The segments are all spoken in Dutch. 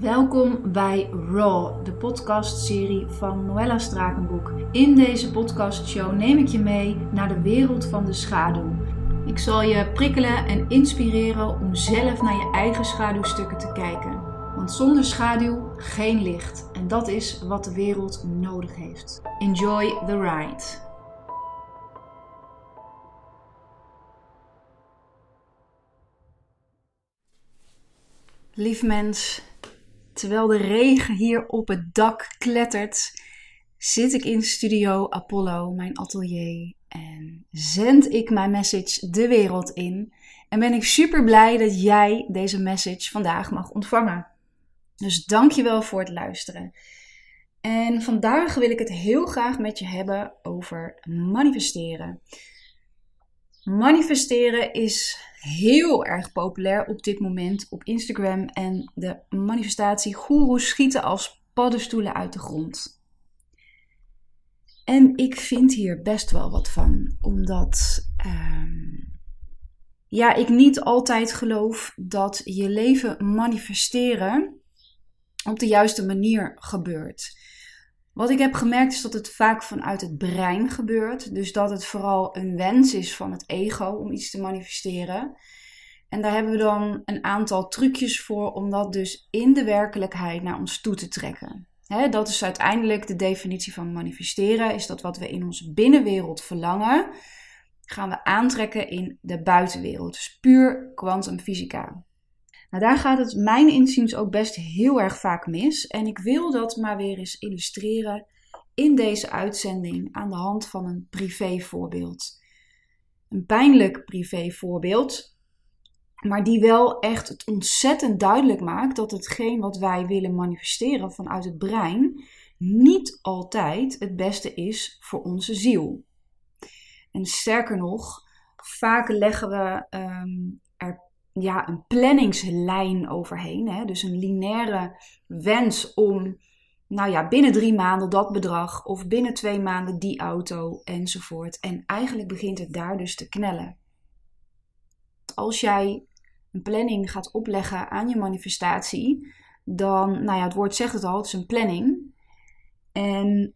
Welkom bij Raw, de podcastserie van Noella Strakenboek. In deze podcastshow neem ik je mee naar de wereld van de schaduw. Ik zal je prikkelen en inspireren om zelf naar je eigen schaduwstukken te kijken. Want zonder schaduw geen licht. En dat is wat de wereld nodig heeft. Enjoy the ride. Lief mens, terwijl de regen hier op het dak klettert, zit ik in Studio Apollo, mijn atelier, en zend ik mijn message de wereld in. En ben ik super blij dat jij deze message vandaag mag ontvangen. Dus dankjewel voor het luisteren. En vandaag wil ik het heel graag met je hebben over manifesteren. Manifesteren is heel erg populair op dit moment op Instagram en de manifestatiegoeroes schieten als paddenstoelen uit de grond. En ik vind hier best wel wat van, omdat ehm, ja, ik niet altijd geloof dat je leven manifesteren op de juiste manier gebeurt. Wat ik heb gemerkt is dat het vaak vanuit het brein gebeurt. Dus dat het vooral een wens is van het ego om iets te manifesteren. En daar hebben we dan een aantal trucjes voor om dat dus in de werkelijkheid naar ons toe te trekken. dat is uiteindelijk de definitie van manifesteren. Is dat wat we in onze binnenwereld verlangen, gaan we aantrekken in de buitenwereld. Dus puur kwantumfysica. Nou, daar gaat het mijn inziens ook best heel erg vaak mis. En ik wil dat maar weer eens illustreren in deze uitzending aan de hand van een privévoorbeeld. Een pijnlijk privévoorbeeld, maar die wel echt het ontzettend duidelijk maakt dat hetgeen wat wij willen manifesteren vanuit het brein niet altijd het beste is voor onze ziel. En sterker nog, vaak leggen we um, er ja, een planningslijn overheen. Hè? Dus een lineaire wens om nou ja, binnen drie maanden dat bedrag of binnen twee maanden die auto enzovoort. En eigenlijk begint het daar dus te knellen. Als jij een planning gaat opleggen aan je manifestatie, dan, nou ja, het woord zegt het al, het is een planning. En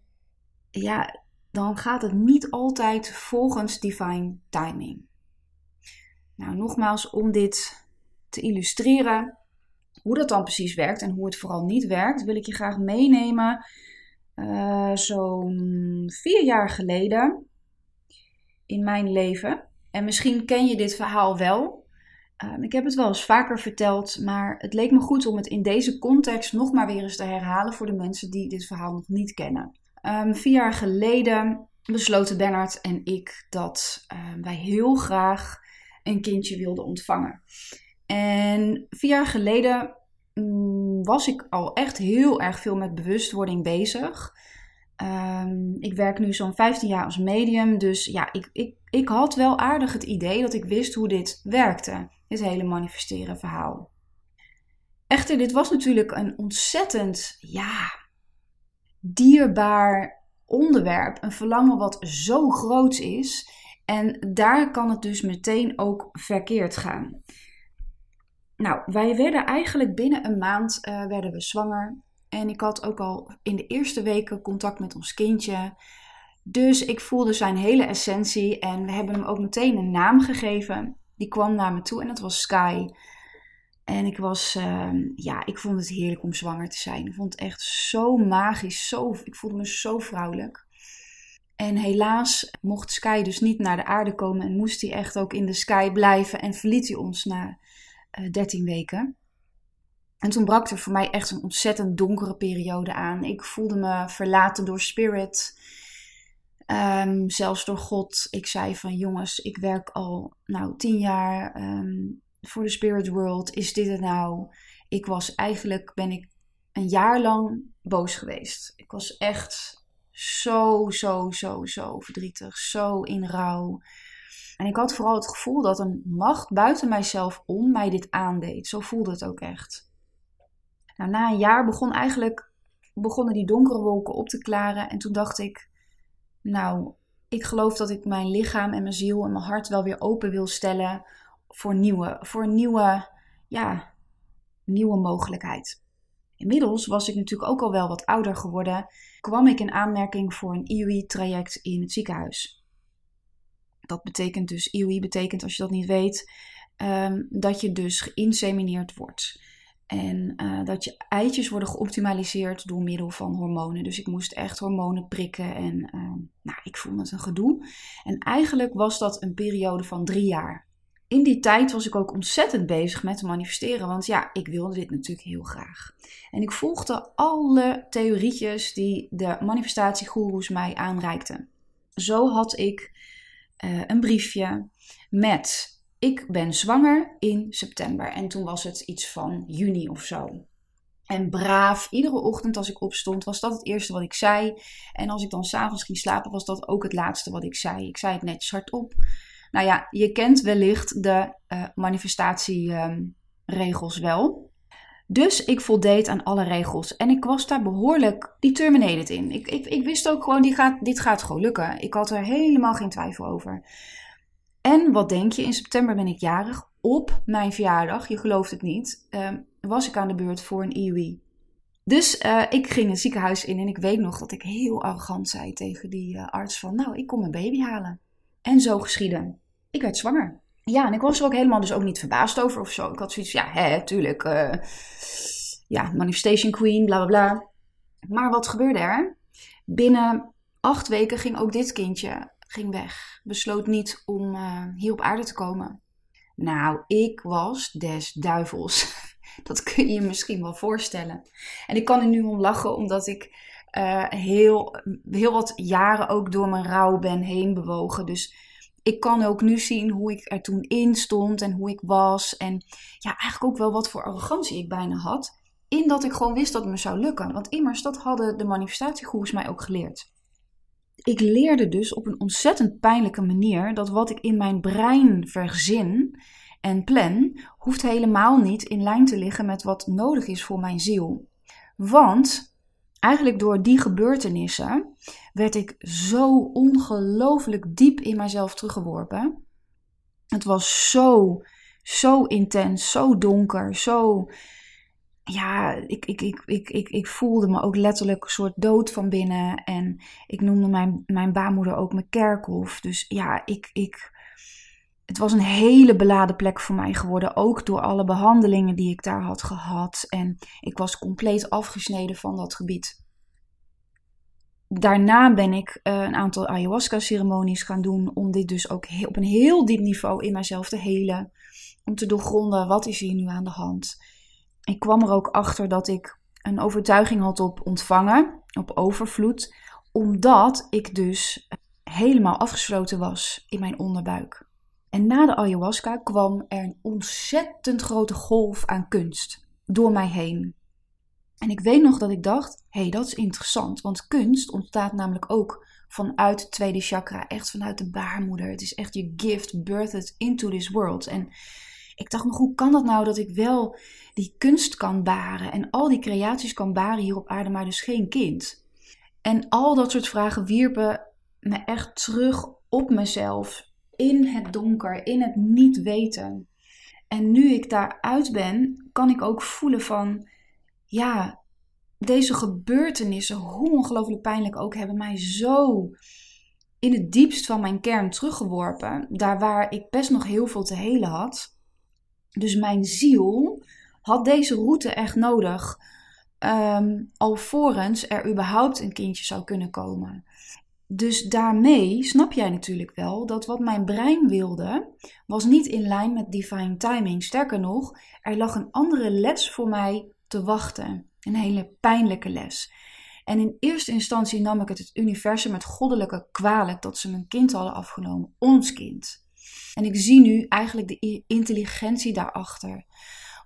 ja, dan gaat het niet altijd volgens divine timing. Nou, nogmaals, om dit te illustreren, hoe dat dan precies werkt en hoe het vooral niet werkt, wil ik je graag meenemen. Uh, Zo'n vier jaar geleden in mijn leven. En misschien ken je dit verhaal wel. Uh, ik heb het wel eens vaker verteld, maar het leek me goed om het in deze context nog maar weer eens te herhalen voor de mensen die dit verhaal nog niet kennen. Um, vier jaar geleden besloten Bernard en ik dat uh, wij heel graag een kindje wilde ontvangen. En vier jaar geleden mm, was ik al echt heel erg veel met bewustwording bezig. Ehm, ik werk nu zo'n 15 jaar als medium, dus ja, ik, ik, ik had wel aardig het idee dat ik wist hoe dit werkte, dit hele manifesteren verhaal. Echter, dit was natuurlijk een ontzettend, ja, dierbaar onderwerp, een verlangen wat zo groot is en daar kan het dus meteen ook verkeerd gaan. Nou, wij werden eigenlijk binnen een maand uh, werden we zwanger. En ik had ook al in de eerste weken contact met ons kindje. Dus ik voelde zijn hele essentie. En we hebben hem ook meteen een naam gegeven. Die kwam naar me toe en dat was Sky. En ik was, uh, ja, ik vond het heerlijk om zwanger te zijn. Ik vond het echt zo magisch. Zo, ik voelde me zo vrouwelijk. En helaas mocht Sky dus niet naar de aarde komen en moest hij echt ook in de sky blijven en verliet hij ons na uh, eh, 13 weken. En toen brak er voor mij echt een ontzettend donkere periode aan. Ik voelde me verlaten door spirit, um, zelfs door God. Ik zei van jongens, ik werk al nou tien jaar um, voor de spirit world. Is dit het nou? Ik was eigenlijk, ben ik een jaar lang boos geweest. Ik was echt zo, zo, zo, zo verdrietig. Zo in rouw. En ik had vooral het gevoel dat een macht buiten mijzelf om mij dit aandeed. Zo voelde het ook echt. Nou, na een jaar begon eigenlijk, begonnen die donkere wolken op te klaren. En toen dacht ik, nou, ik geloof dat ik mijn lichaam en mijn ziel en mijn hart wel weer open wil stellen voor nieuwe, voor nieuwe, ja, nieuwe mogelijkheid. Inmiddels was ik natuurlijk ook al wel wat ouder geworden, kwam ik in aanmerking voor een IUI-traject in het ziekenhuis. Dat betekent dus, IUI betekent als je dat niet weet, ehm, dat je dus geïnsemineerd wordt. En uh, dat je eitjes worden geoptimaliseerd door middel van hormonen. Dus ik moest echt hormonen prikken en uh, nou, ik vond het een gedoe. En eigenlijk was dat een periode van drie jaar. In die tijd was ik ook ontzettend bezig met te manifesteren, want ja, ik wilde dit natuurlijk heel graag. En ik volgde alle theorietjes die de manifestatiegoeroes mij aanreikten. Zo had ik uh, een briefje met ik ben zwanger in september. En toen was het iets van juni of zo. En braaf, iedere ochtend als ik opstond, was dat het eerste wat ik zei. En als ik dan s'avonds ging slapen, was dat ook het laatste wat ik zei. Ik zei het netjes hardop. Nou ja, je kent wellicht de uh, manifestatieregels um, wel. Dus ik voldeed aan alle regels. En ik was daar behoorlijk determinated in. Ik, ik, ik wist ook gewoon, die gaat, dit gaat gewoon lukken. Ik had er helemaal geen twijfel over. En wat denk je, in september ben ik jarig. Op mijn verjaardag, je gelooft het niet, uh, was ik aan de beurt voor een IUI. Dus uh, ik ging het ziekenhuis in en ik weet nog dat ik heel arrogant zei tegen die uh, arts van... Nou, ik kom mijn baby halen. En zo geschiedde. Ik werd zwanger. Ja, en ik was er ook helemaal dus ook niet verbaasd over of zo. Ik had zoiets ja, hè, tuurlijk. Uh, ja, manifestation queen, bla bla bla. Maar wat gebeurde er? Binnen acht weken ging ook dit kindje ging weg. Besloot niet om uh, hier op aarde te komen. Nou, ik was des duivels. Dat kun je je misschien wel voorstellen. En ik kan er nu om lachen, omdat ik uh, heel, heel wat jaren ook door mijn rouw ben heen bewogen. Dus ik kan ook nu zien hoe ik er toen in stond en hoe ik was. En ja, eigenlijk ook wel wat voor arrogantie ik bijna had. In dat ik gewoon wist dat het me zou lukken. Want immers, dat hadden de manifestatiegoers mij ook geleerd ik leerde dus op een ontzettend pijnlijke manier dat wat ik in mijn brein verzin en plan, hoeft helemaal niet in lijn te liggen met wat nodig is voor mijn ziel. Want eigenlijk door die gebeurtenissen werd ik zo ongelooflijk diep in mijzelf teruggeworpen. Het was zo, zo intens, zo donker, zo ja, ik, ik, ik, ik, ik, ik voelde me ook letterlijk een soort dood van binnen. En ik noemde mijn, mijn baarmoeder ook mijn kerkhof. Dus ja, ik, ik, het was een hele beladen plek voor mij geworden. Ook door alle behandelingen die ik daar had gehad. En ik was compleet afgesneden van dat gebied. Daarna ben ik uh, een aantal ayahuasca-ceremonies gaan doen. Om dit dus ook heel, op een heel diep niveau in mijzelf te helen. Om te doorgronden, wat is hier nu aan de hand? ik kwam er ook achter dat ik een overtuiging had op ontvangen, op overvloed, omdat ik dus helemaal afgesloten was in mijn onderbuik. En na de ayahuasca kwam er een ontzettend grote golf aan kunst door mij heen. En ik weet nog dat ik dacht: hé, hey, dat is interessant, want kunst ontstaat namelijk ook vanuit het tweede chakra, echt vanuit de baarmoeder. Het is echt je gift, birthed into this world. En ik dacht nog, hoe kan dat nou dat ik wel die kunst kan baren en al die creaties kan baren hier op aarde, maar dus geen kind? En al dat soort vragen wierpen me echt terug op mezelf, in het donker, in het niet weten. En nu ik daaruit ben, kan ik ook voelen van, ja, deze gebeurtenissen, hoe ongelooflijk pijnlijk ook, hebben mij zo in het diepst van mijn kern teruggeworpen. Daar waar ik best nog heel veel te helen had. Dus mijn ziel had deze route echt nodig. Um, alvorens er überhaupt een kindje zou kunnen komen. Dus daarmee snap jij natuurlijk wel dat wat mijn brein wilde, was niet in lijn met divine timing. Sterker nog, er lag een andere les voor mij te wachten. Een hele pijnlijke les. En in eerste instantie nam ik het het universum met goddelijke kwalijk dat ze mijn kind hadden afgenomen, ons kind. En ik zie nu eigenlijk de intelligentie daarachter.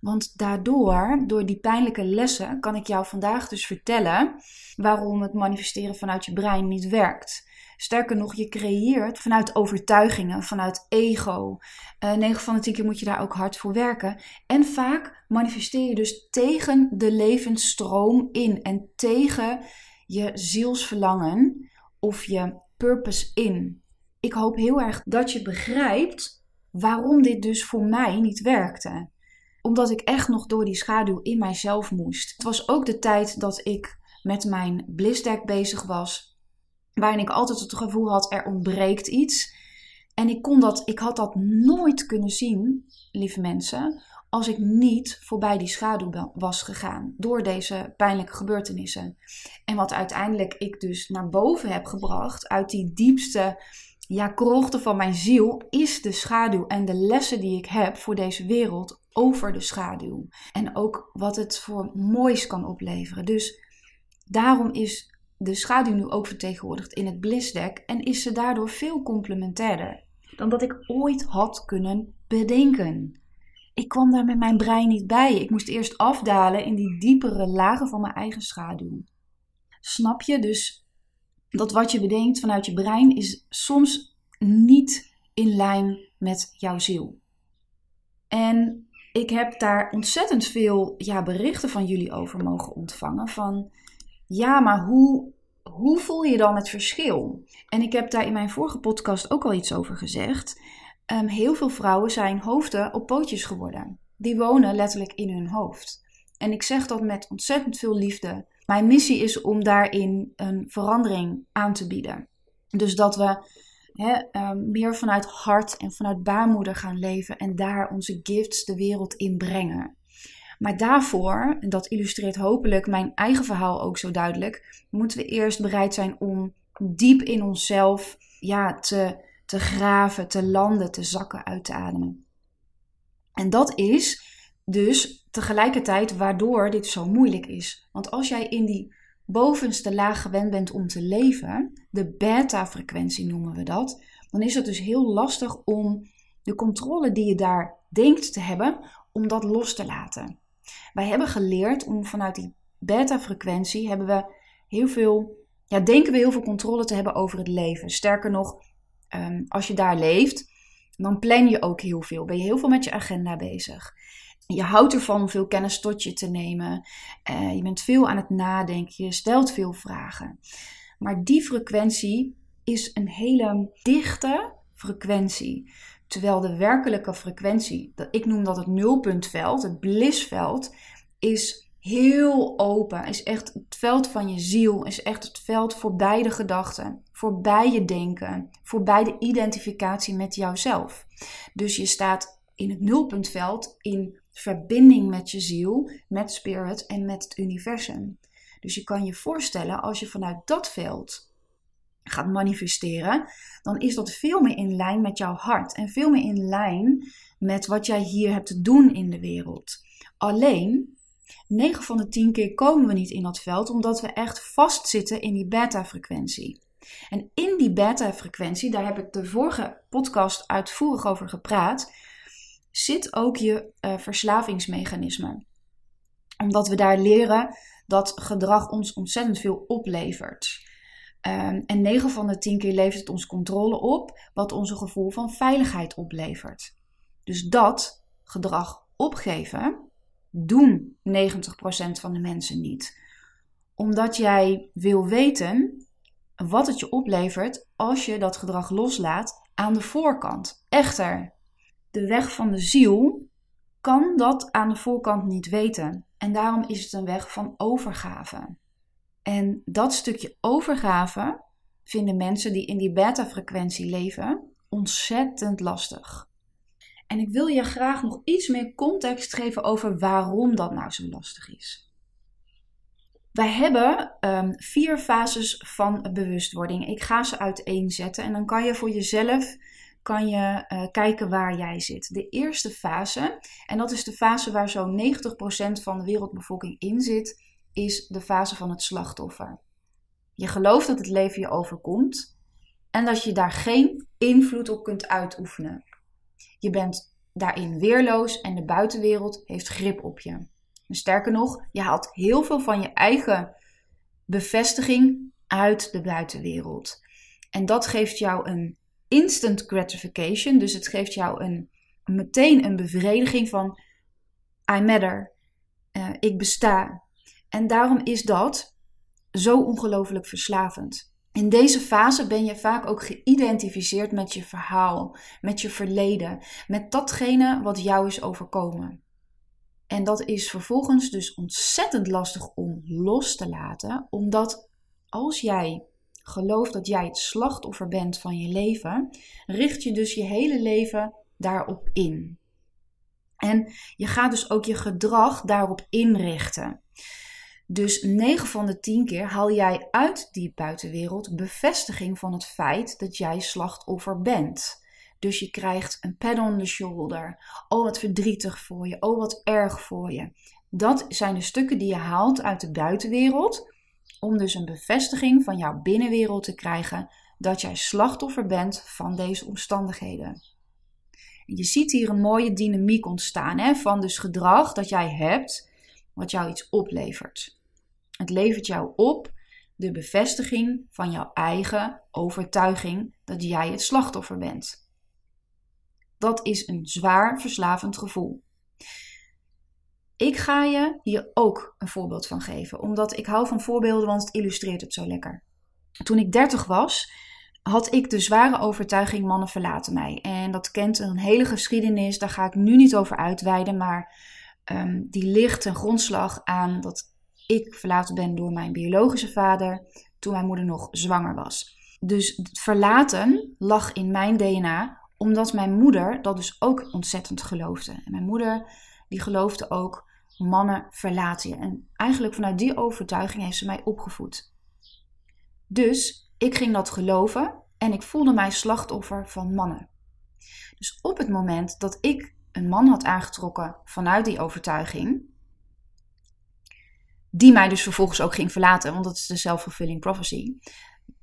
Want daardoor, door die pijnlijke lessen, kan ik jou vandaag dus vertellen waarom het manifesteren vanuit je brein niet werkt. Sterker nog, je creëert vanuit overtuigingen, vanuit ego. Uh, eh, 9 van de 10 keer moet je daar ook hard voor werken. En vaak manifesteer je dus tegen de levensstroom in en tegen je zielsverlangen of je purpose in ik hoop heel erg dat je begrijpt waarom dit dus voor mij niet werkte. Omdat ik echt nog door die schaduw in mijzelf moest. Het was ook de tijd dat ik met mijn blissdeck bezig was. Waarin ik altijd het gevoel had, er ontbreekt iets. En ik, kon dat, ik had dat nooit kunnen zien, lieve mensen, als ik niet voorbij die schaduw was gegaan door deze pijnlijke gebeurtenissen. En wat uiteindelijk ik dus naar boven heb gebracht uit die diepste ja, krochten van mijn ziel, is de schaduw en de lessen die ik heb voor deze wereld over de schaduw. En ook wat het voor moois kan opleveren. Dus daarom is de schaduw nu ook vertegenwoordigd in het blissdeck en is ze daardoor veel complementairder dan dat ik ooit had kunnen bedenken. Ik kwam daar met mijn brein niet bij. Ik moest eerst afdalen in die diepere lagen van mijn eigen schaduw. Snap je? Dus dat wat je bedenkt vanuit je brein is soms niet in lijn met jouw ziel. En ik heb daar ontzettend veel ja, berichten van jullie over mogen ontvangen. Van ja, maar hoe, hoe voel je dan het verschil? En ik heb daar in mijn vorige podcast ook al iets over gezegd. Um, heel veel vrouwen zijn hoofden op pootjes geworden. Die wonen letterlijk in hun hoofd. En ik zeg dat met ontzettend veel liefde. Mijn missie is om daarin een verandering aan te bieden. Dus dat we um, meer vanuit hart en vanuit baarmoeder gaan leven en daar onze gifts de wereld in brengen. Maar daarvoor, en dat illustreert hopelijk mijn eigen verhaal ook zo duidelijk, moeten we eerst bereid zijn om diep in onszelf ja, te, te graven, te landen, te zakken, uit te ademen. En dat is dus tegelijkertijd waardoor dit zo moeilijk is. Want als jij in die bovenste laag gewend bent om te leven, de beta-frequentie noemen we dat, dan is het dus heel lastig om de controle die je daar denkt te hebben, om dat los te laten. Wij hebben geleerd om vanuit die beta-frequentie hebben we heel veel, ja, denken we heel veel controle te hebben over het leven. Sterker nog, ehm, als je daar leeft, dan plan je ook heel veel. Ben je heel veel met je agenda bezig. Je houdt ervan om veel kennis tot je te nemen. Uh, je bent veel aan het nadenken. Je stelt veel vragen. Maar die frequentie is een hele dichte frequentie. Terwijl de werkelijke frequentie, ik noem dat het nulpuntveld, het blissveld, is heel open. Is echt het veld van je ziel. Is echt het veld voorbij de gedachten. Voorbij je denken. Voorbij de identificatie met jouzelf. Dus je staat in het nulpuntveld in verbinding met je ziel, met spirit en met het universum. Dus je kan je voorstellen als je vanuit dat veld gaat manifesteren, dan is dat veel meer in lijn met jouw hart en veel meer in lijn met wat jij hier hebt te doen in de wereld. Alleen, 9 van de 10 keer komen we niet in dat veld omdat we echt vastzitten in die beta-frequentie. En in die beta-frequentie, daar heb ik de vorige podcast uitvoerig over gepraat, zit ook je uh, verslavingsmechanisme. Omdat we daar leren dat gedrag ons ontzettend veel oplevert. Um, en 9 van de 10 keer levert het ons controle op, wat ons een gevoel van veiligheid oplevert. Dus dat gedrag opgeven doen 90% van de mensen niet. Omdat jij wil weten wat het je oplevert als je dat gedrag loslaat aan de voorkant. Echter, de weg van de ziel kan dat aan de voorkant niet weten. En daarom is het een weg van overgave. En dat stukje overgave vinden mensen die in die beta-frequentie leven ontzettend lastig. En ik wil je graag nog iets meer context geven over waarom dat nou zo lastig is. Wij hebben um, vier fases van bewustwording. Ik ga ze uiteenzetten en dan kan je voor jezelf kan je uh, kijken waar jij zit. De eerste fase, en dat is de fase waar zo'n 90% van de wereldbevolking in zit, is de fase van het slachtoffer. Je gelooft dat het leven je overkomt en dat je daar geen invloed op kunt uitoefenen. Je bent daarin weerloos en de buitenwereld heeft grip op je. En sterker nog, je haalt heel veel van je eigen bevestiging uit de buitenwereld. En dat geeft jou een instant gratification, dus het geeft jou een, meteen een bevrediging van I matter, uh, ik besta, en daarom is dat zo ongelooflijk verslavend. In deze fase ben je vaak ook geïdentificeerd met je verhaal, met je verleden, met datgene wat jou is overkomen. En dat is vervolgens dus ontzettend lastig om los te laten, omdat als jij gelooft dat jij het slachtoffer bent van je leven, richt je dus je hele leven daarop in. En je gaat dus ook je gedrag daarop inrichten. Dus 9 van de 10 keer haal jij uit die buitenwereld bevestiging van het feit dat jij slachtoffer bent. Dus je krijgt een pad on the shoulder. Oh, wat verdrietig voor je. Oh, wat erg voor je. Dat zijn de stukken die je haalt uit de buitenwereld. Om dus een bevestiging van jouw binnenwereld te krijgen dat jij slachtoffer bent van deze omstandigheden. Je ziet hier een mooie dynamiek ontstaan hè, van dus gedrag dat jij hebt, wat jou iets oplevert. Het levert jou op de bevestiging van jouw eigen overtuiging dat jij het slachtoffer bent. Dat is een zwaar verslavend gevoel. Ik ga je hier ook een voorbeeld van geven, omdat ik hou van voorbeelden, want het illustreert het zo lekker. Toen ik 30 was, had ik de zware overtuiging: mannen verlaten mij. En dat kent een hele geschiedenis, daar ga ik nu niet over uitweiden, maar um, die ligt ten grondslag aan dat ik verlaten ben door mijn biologische vader toen mijn moeder nog zwanger was. Dus het verlaten lag in mijn DNA, omdat mijn moeder dat dus ook ontzettend geloofde. En mijn moeder die geloofde ook mannen verlaten je. En eigenlijk vanuit die overtuiging heeft ze mij opgevoed. Dus ik ging dat geloven en ik voelde mij slachtoffer van mannen. Dus op het moment dat ik een man had aangetrokken vanuit die overtuiging, die mij dus vervolgens ook ging verlaten, want dat is de self-fulfilling prophecy,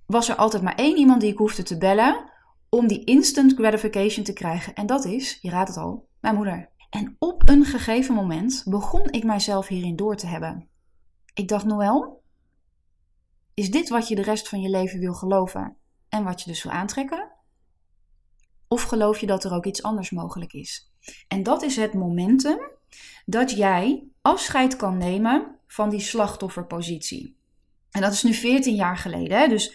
was er altijd maar één iemand die ik hoefde te bellen om die instant gratification te krijgen. En dat is, je raadt het al, mijn moeder. En op een gegeven moment begon ik mijzelf hierin door te hebben. Ik dacht, Noël, is dit wat je de rest van je leven wil geloven en wat je dus wil aantrekken? Of geloof je dat er ook iets anders mogelijk is? En dat is het momentum dat jij afscheid kan nemen van die slachtofferpositie. En dat is nu 14 jaar geleden. Hè? Dus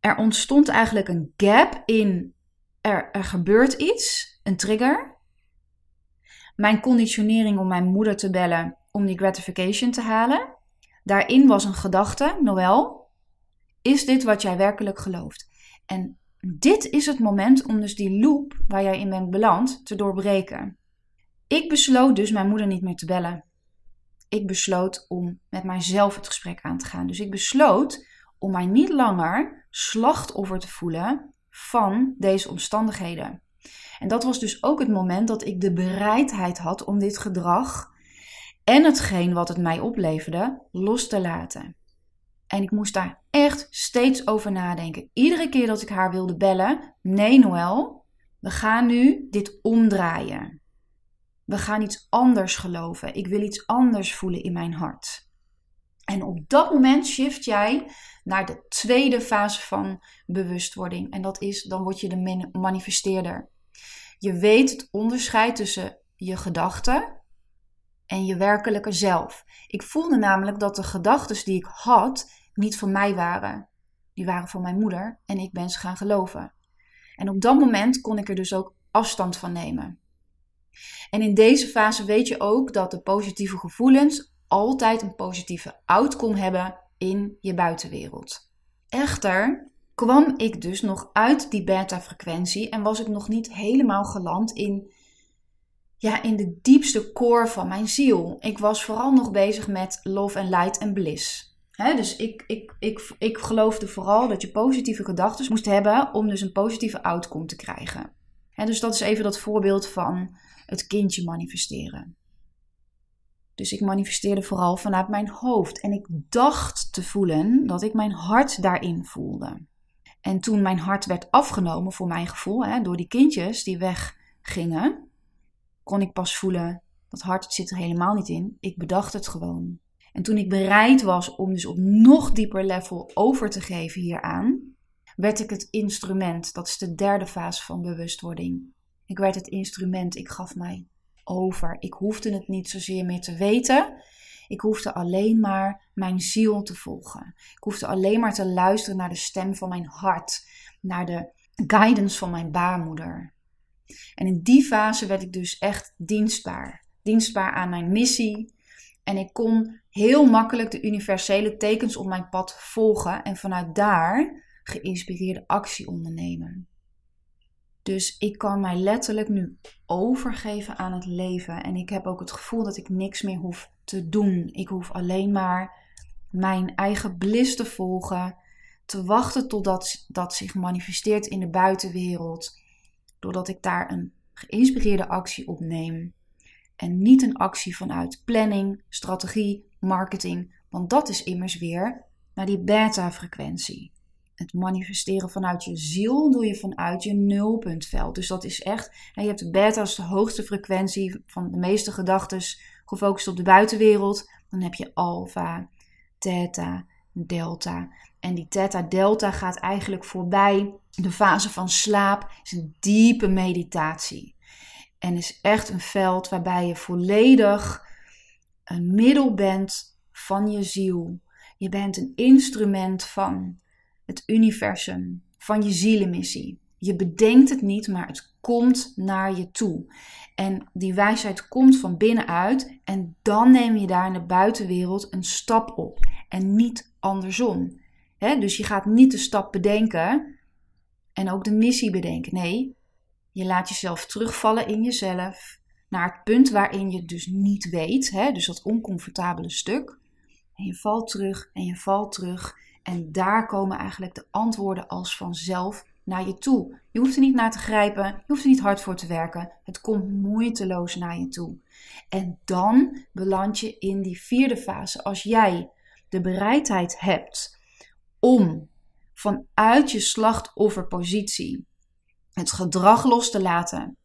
er ontstond eigenlijk een gap in er, er gebeurt iets, een trigger. Mijn conditionering om mijn moeder te bellen om die gratification te halen. Daarin was een gedachte, Noël, is dit wat jij werkelijk gelooft? En dit is het moment om dus die loop waar jij in bent beland te doorbreken. Ik besloot dus mijn moeder niet meer te bellen. Ik besloot om met mijzelf het gesprek aan te gaan. Dus ik besloot om mij niet langer slachtoffer te voelen van deze omstandigheden. En dat was dus ook het moment dat ik de bereidheid had om dit gedrag en hetgeen wat het mij opleverde los te laten. En ik moest daar echt steeds over nadenken. Iedere keer dat ik haar wilde bellen: Nee, Noël, we gaan nu dit omdraaien. We gaan iets anders geloven. Ik wil iets anders voelen in mijn hart. En op dat moment shift jij naar de tweede fase van bewustwording. En dat is, dan word je de manifesteerder. Je weet het onderscheid tussen je gedachten en je werkelijke zelf. Ik voelde namelijk dat de gedachten die ik had niet van mij waren. Die waren van mijn moeder en ik ben ze gaan geloven. En op dat moment kon ik er dus ook afstand van nemen. En in deze fase weet je ook dat de positieve gevoelens altijd een positieve outcome hebben in je buitenwereld. Echter kwam ik dus nog uit die beta-frequentie en was ik nog niet helemaal geland in, ja, in de diepste core van mijn ziel. Ik was vooral nog bezig met love and light en bliss. dus ik, ik, ik, ik geloofde vooral dat je positieve gedachten moest hebben om dus een positieve outcome te krijgen. dus dat is even dat voorbeeld van het kindje manifesteren. Dus ik manifesteerde vooral vanuit mijn hoofd. En ik dacht te voelen dat ik mijn hart daarin voelde. En toen mijn hart werd afgenomen, voor mijn gevoel, hè, door die kindjes die weggingen, kon ik pas voelen: dat hart zit er helemaal niet in. Ik bedacht het gewoon. En toen ik bereid was om dus op nog dieper level over te geven hieraan, werd ik het instrument. Dat is de derde fase van bewustwording. Ik werd het instrument. Ik gaf mij over. Ik hoefde het niet zozeer meer te weten. Ik hoefde alleen maar mijn ziel te volgen. Ik hoefde alleen maar te luisteren naar de stem van mijn hart, naar de guidance van mijn baarmoeder. En in die fase werd ik dus echt dienstbaar. dienstbaar aan mijn missie. En ik kon heel makkelijk de universele tekens op mijn pad volgen en vanuit daar geïnspireerde actie ondernemen. Dus ik kan mij letterlijk nu overgeven aan het leven. En ik heb ook het gevoel dat ik niks meer hoef te doen. Ik hoef alleen maar mijn eigen bliss te volgen. Te wachten totdat dat zich manifesteert in de buitenwereld. Doordat ik daar een geïnspireerde actie opneem. En niet een actie vanuit planning, strategie, marketing. Want dat is immers weer naar die beta-frequentie het manifesteren vanuit je ziel doe je vanuit je nulpuntveld. Dus dat is echt, je hebt de beta als de hoogste frequentie van de meeste gedachten gefocust op de buitenwereld. Dan heb je alfa, theta, delta. En die theta delta gaat eigenlijk voorbij de fase van slaap. is een diepe meditatie. En is echt een veld waarbij je volledig een middel bent van je ziel. Je bent een instrument van het universum, van je zielenmissie. Je bedenkt het niet, maar het komt naar je toe. En die wijsheid komt van binnenuit en dan neem je daar in de buitenwereld een stap op en niet andersom. dus je gaat niet de stap bedenken en ook de missie bedenken. Nee, je laat jezelf terugvallen in jezelf naar het punt waarin je dus niet weet, dus dat oncomfortabele stuk. En je valt terug en je valt terug en daar komen eigenlijk de antwoorden als vanzelf naar je toe. Je hoeft er niet naar te grijpen, je hoeft er niet hard voor te werken. Het komt moeiteloos naar je toe. En dan beland je in die vierde fase. Als jij de bereidheid hebt om vanuit je slachtofferpositie het gedrag los te laten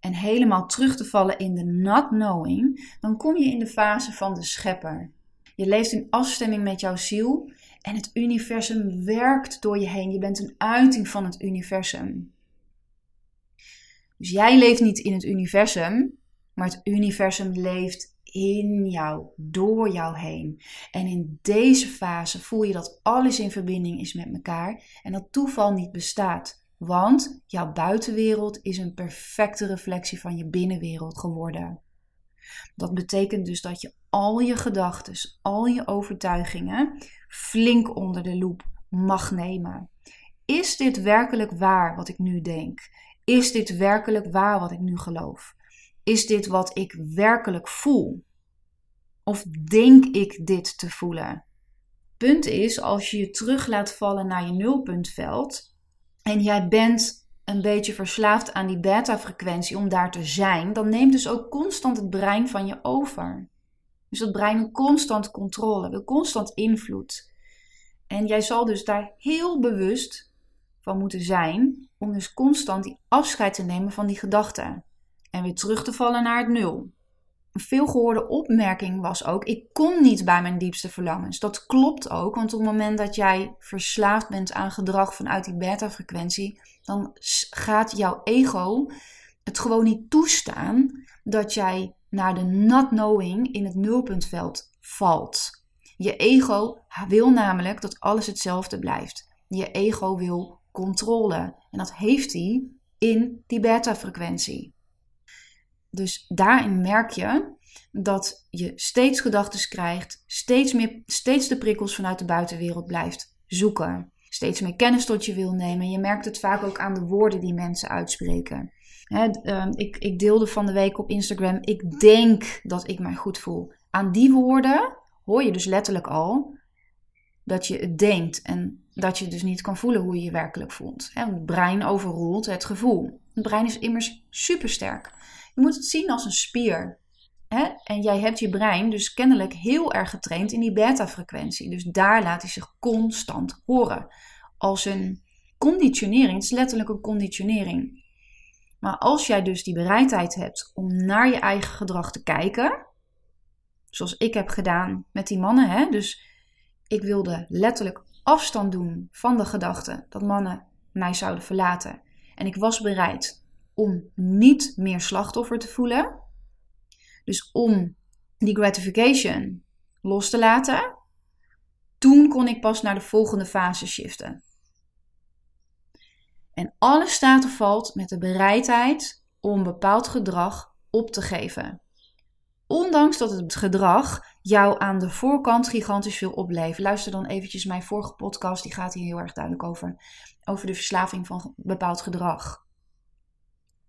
en helemaal terug te vallen in de not knowing, dan kom je in de fase van de schepper. Je leeft in afstemming met jouw ziel en het universum werkt door je heen. Je bent een uiting van het universum. Dus jij leeft niet in het universum, maar het universum leeft in jou, door jou heen. En in deze fase voel je dat alles in verbinding is met elkaar en dat toeval niet bestaat. Want jouw buitenwereld is een perfecte reflectie van je binnenwereld geworden. Dat betekent dus dat je al je gedachten, al je overtuigingen flink onder de loep mag nemen. Is dit werkelijk waar wat ik nu denk? Is dit werkelijk waar wat ik nu geloof? Is dit wat ik werkelijk voel? Of denk ik dit te voelen? Punt is, als je je terug laat vallen naar je nulpuntveld en jij bent een beetje verslaafd aan die beta-frequentie om daar te zijn, dan neemt dus ook constant het brein van je over. Dus dat brein wil constant controle, wil constant invloed. En jij zal dus daar heel bewust van moeten zijn om dus constant die afscheid te nemen van die gedachten. En weer terug te vallen naar het nul. Een veelgehoorde opmerking was ook: ik kom niet bij mijn diepste verlangens. Dat klopt ook, want op het moment dat jij verslaafd bent aan gedrag vanuit die beta-frequentie, dan gaat jouw ego het gewoon niet toestaan dat jij naar de not knowing in het nulpuntveld valt. Je ego wil namelijk dat alles hetzelfde blijft. Je ego wil controle en dat heeft hij in die beta-frequentie. Dus daarin merk je dat je steeds gedachten krijgt, steeds, meer, steeds de prikkels vanuit de buitenwereld blijft zoeken. Steeds meer kennis tot je wil nemen. Je merkt het vaak ook aan de woorden die mensen uitspreken. Ehm, ik, ik deelde van de week op Instagram: Ik denk dat ik mij goed voel. Aan die woorden hoor je dus letterlijk al dat je het denkt en dat je dus niet kan voelen hoe je je werkelijk voelt. Het brein overroelt het gevoel. Het brein is immers supersterk. Je moet het zien als een spier. En jij hebt je brein dus kennelijk heel erg getraind in die beta-frequentie. Dus daar laat hij zich constant horen. Als een conditionering. Het is letterlijk een conditionering. Maar als jij dus die bereidheid hebt om naar je eigen gedrag te kijken, zoals ik heb gedaan met die mannen, hè? dus ik wilde letterlijk afstand doen van de gedachte dat mannen mij zouden verlaten. En ik was bereid om niet meer slachtoffer te voelen. Dus om die gratification los te laten. Toen kon ik pas naar de volgende fase shiften. En alles staat of valt met de bereidheid om bepaald gedrag op te geven. Ondanks dat het gedrag jou aan de voorkant gigantisch veel oplevert. Luister dan eventjes mijn vorige podcast, die gaat hier heel erg duidelijk over. Over de verslaving van bepaald gedrag.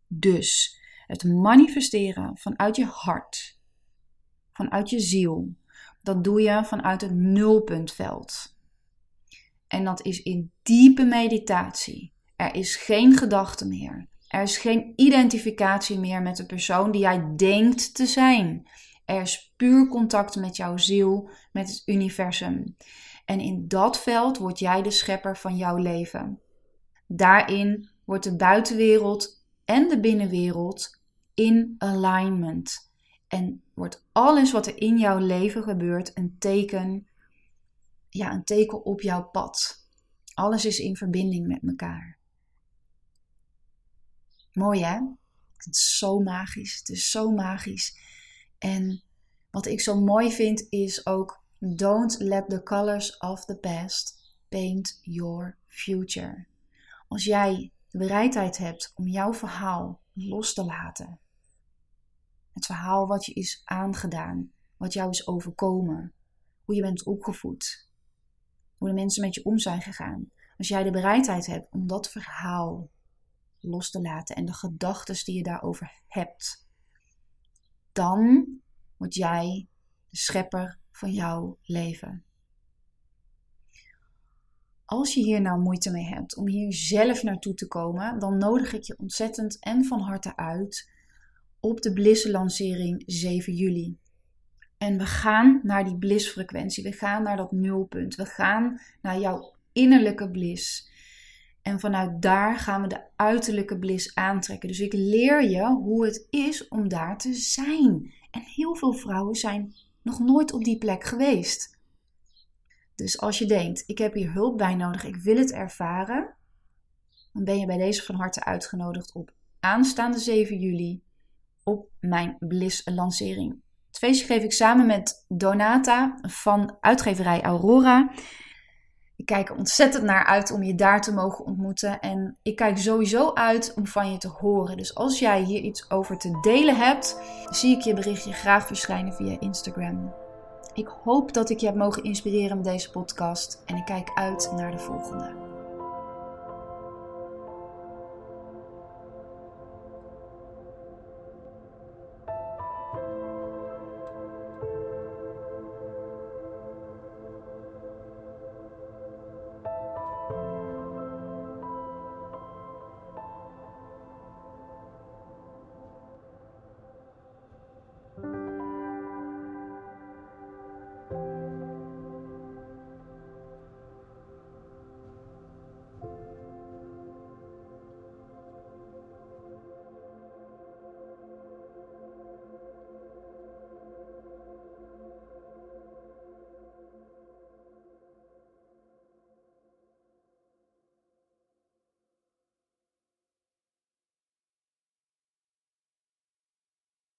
Dus het manifesteren vanuit je hart, vanuit je ziel, dat doe je vanuit het nulpuntveld. En dat is in diepe meditatie. Er is geen gedachte meer. Er is geen identificatie meer met de persoon die jij denkt te zijn. Er is puur contact met jouw ziel, met het universum. En in dat veld word jij de schepper van jouw leven. Daarin wordt de buitenwereld en de binnenwereld in alignment. En wordt alles wat er in jouw leven gebeurt een teken, ja, een teken op jouw pad. Alles is in verbinding met elkaar. Mooi hè? Het is zo magisch. Het is zo magisch. En wat ik zo mooi vind is ook: don't let the colors of the past paint your future. Als jij de bereidheid hebt om jouw verhaal los te laten, het verhaal wat je is aangedaan, wat jou is overkomen, hoe je bent opgevoed, hoe de mensen met je om zijn gegaan. Als jij de bereidheid hebt om dat verhaal los te laten en de gedachten die je daarover hebt, dan word jij de schepper van jouw leven. Als je hier nou moeite mee hebt om hier zelf naartoe te komen, dan nodig ik je ontzettend en van harte uit op de Bliss-lancering 7 juli. En we gaan naar die bliss-frequentie. We gaan naar dat nulpunt. We gaan naar jouw innerlijke bliss. En vanuit daar gaan we de uiterlijke bliss aantrekken. Dus ik leer je hoe het is om daar te zijn. En heel veel vrouwen zijn nog nooit op die plek geweest. Dus als je denkt, ik heb hier hulp bij nodig, ik wil het ervaren, dan ben je bij deze van harte uitgenodigd op aanstaande 7 juli op mijn Bliss lancering. Het feestje geef ik samen met Donata van uitgeverij Aurora. Ik kijk er ontzettend naar uit om je daar te mogen ontmoeten. En ik kijk sowieso uit om van je te horen. Dus als jij hier iets over te delen hebt, zie ik je berichtje graag verschijnen via Instagram. Ik hoop dat ik je heb mogen inspireren met deze podcast. En ik kijk uit naar de volgende.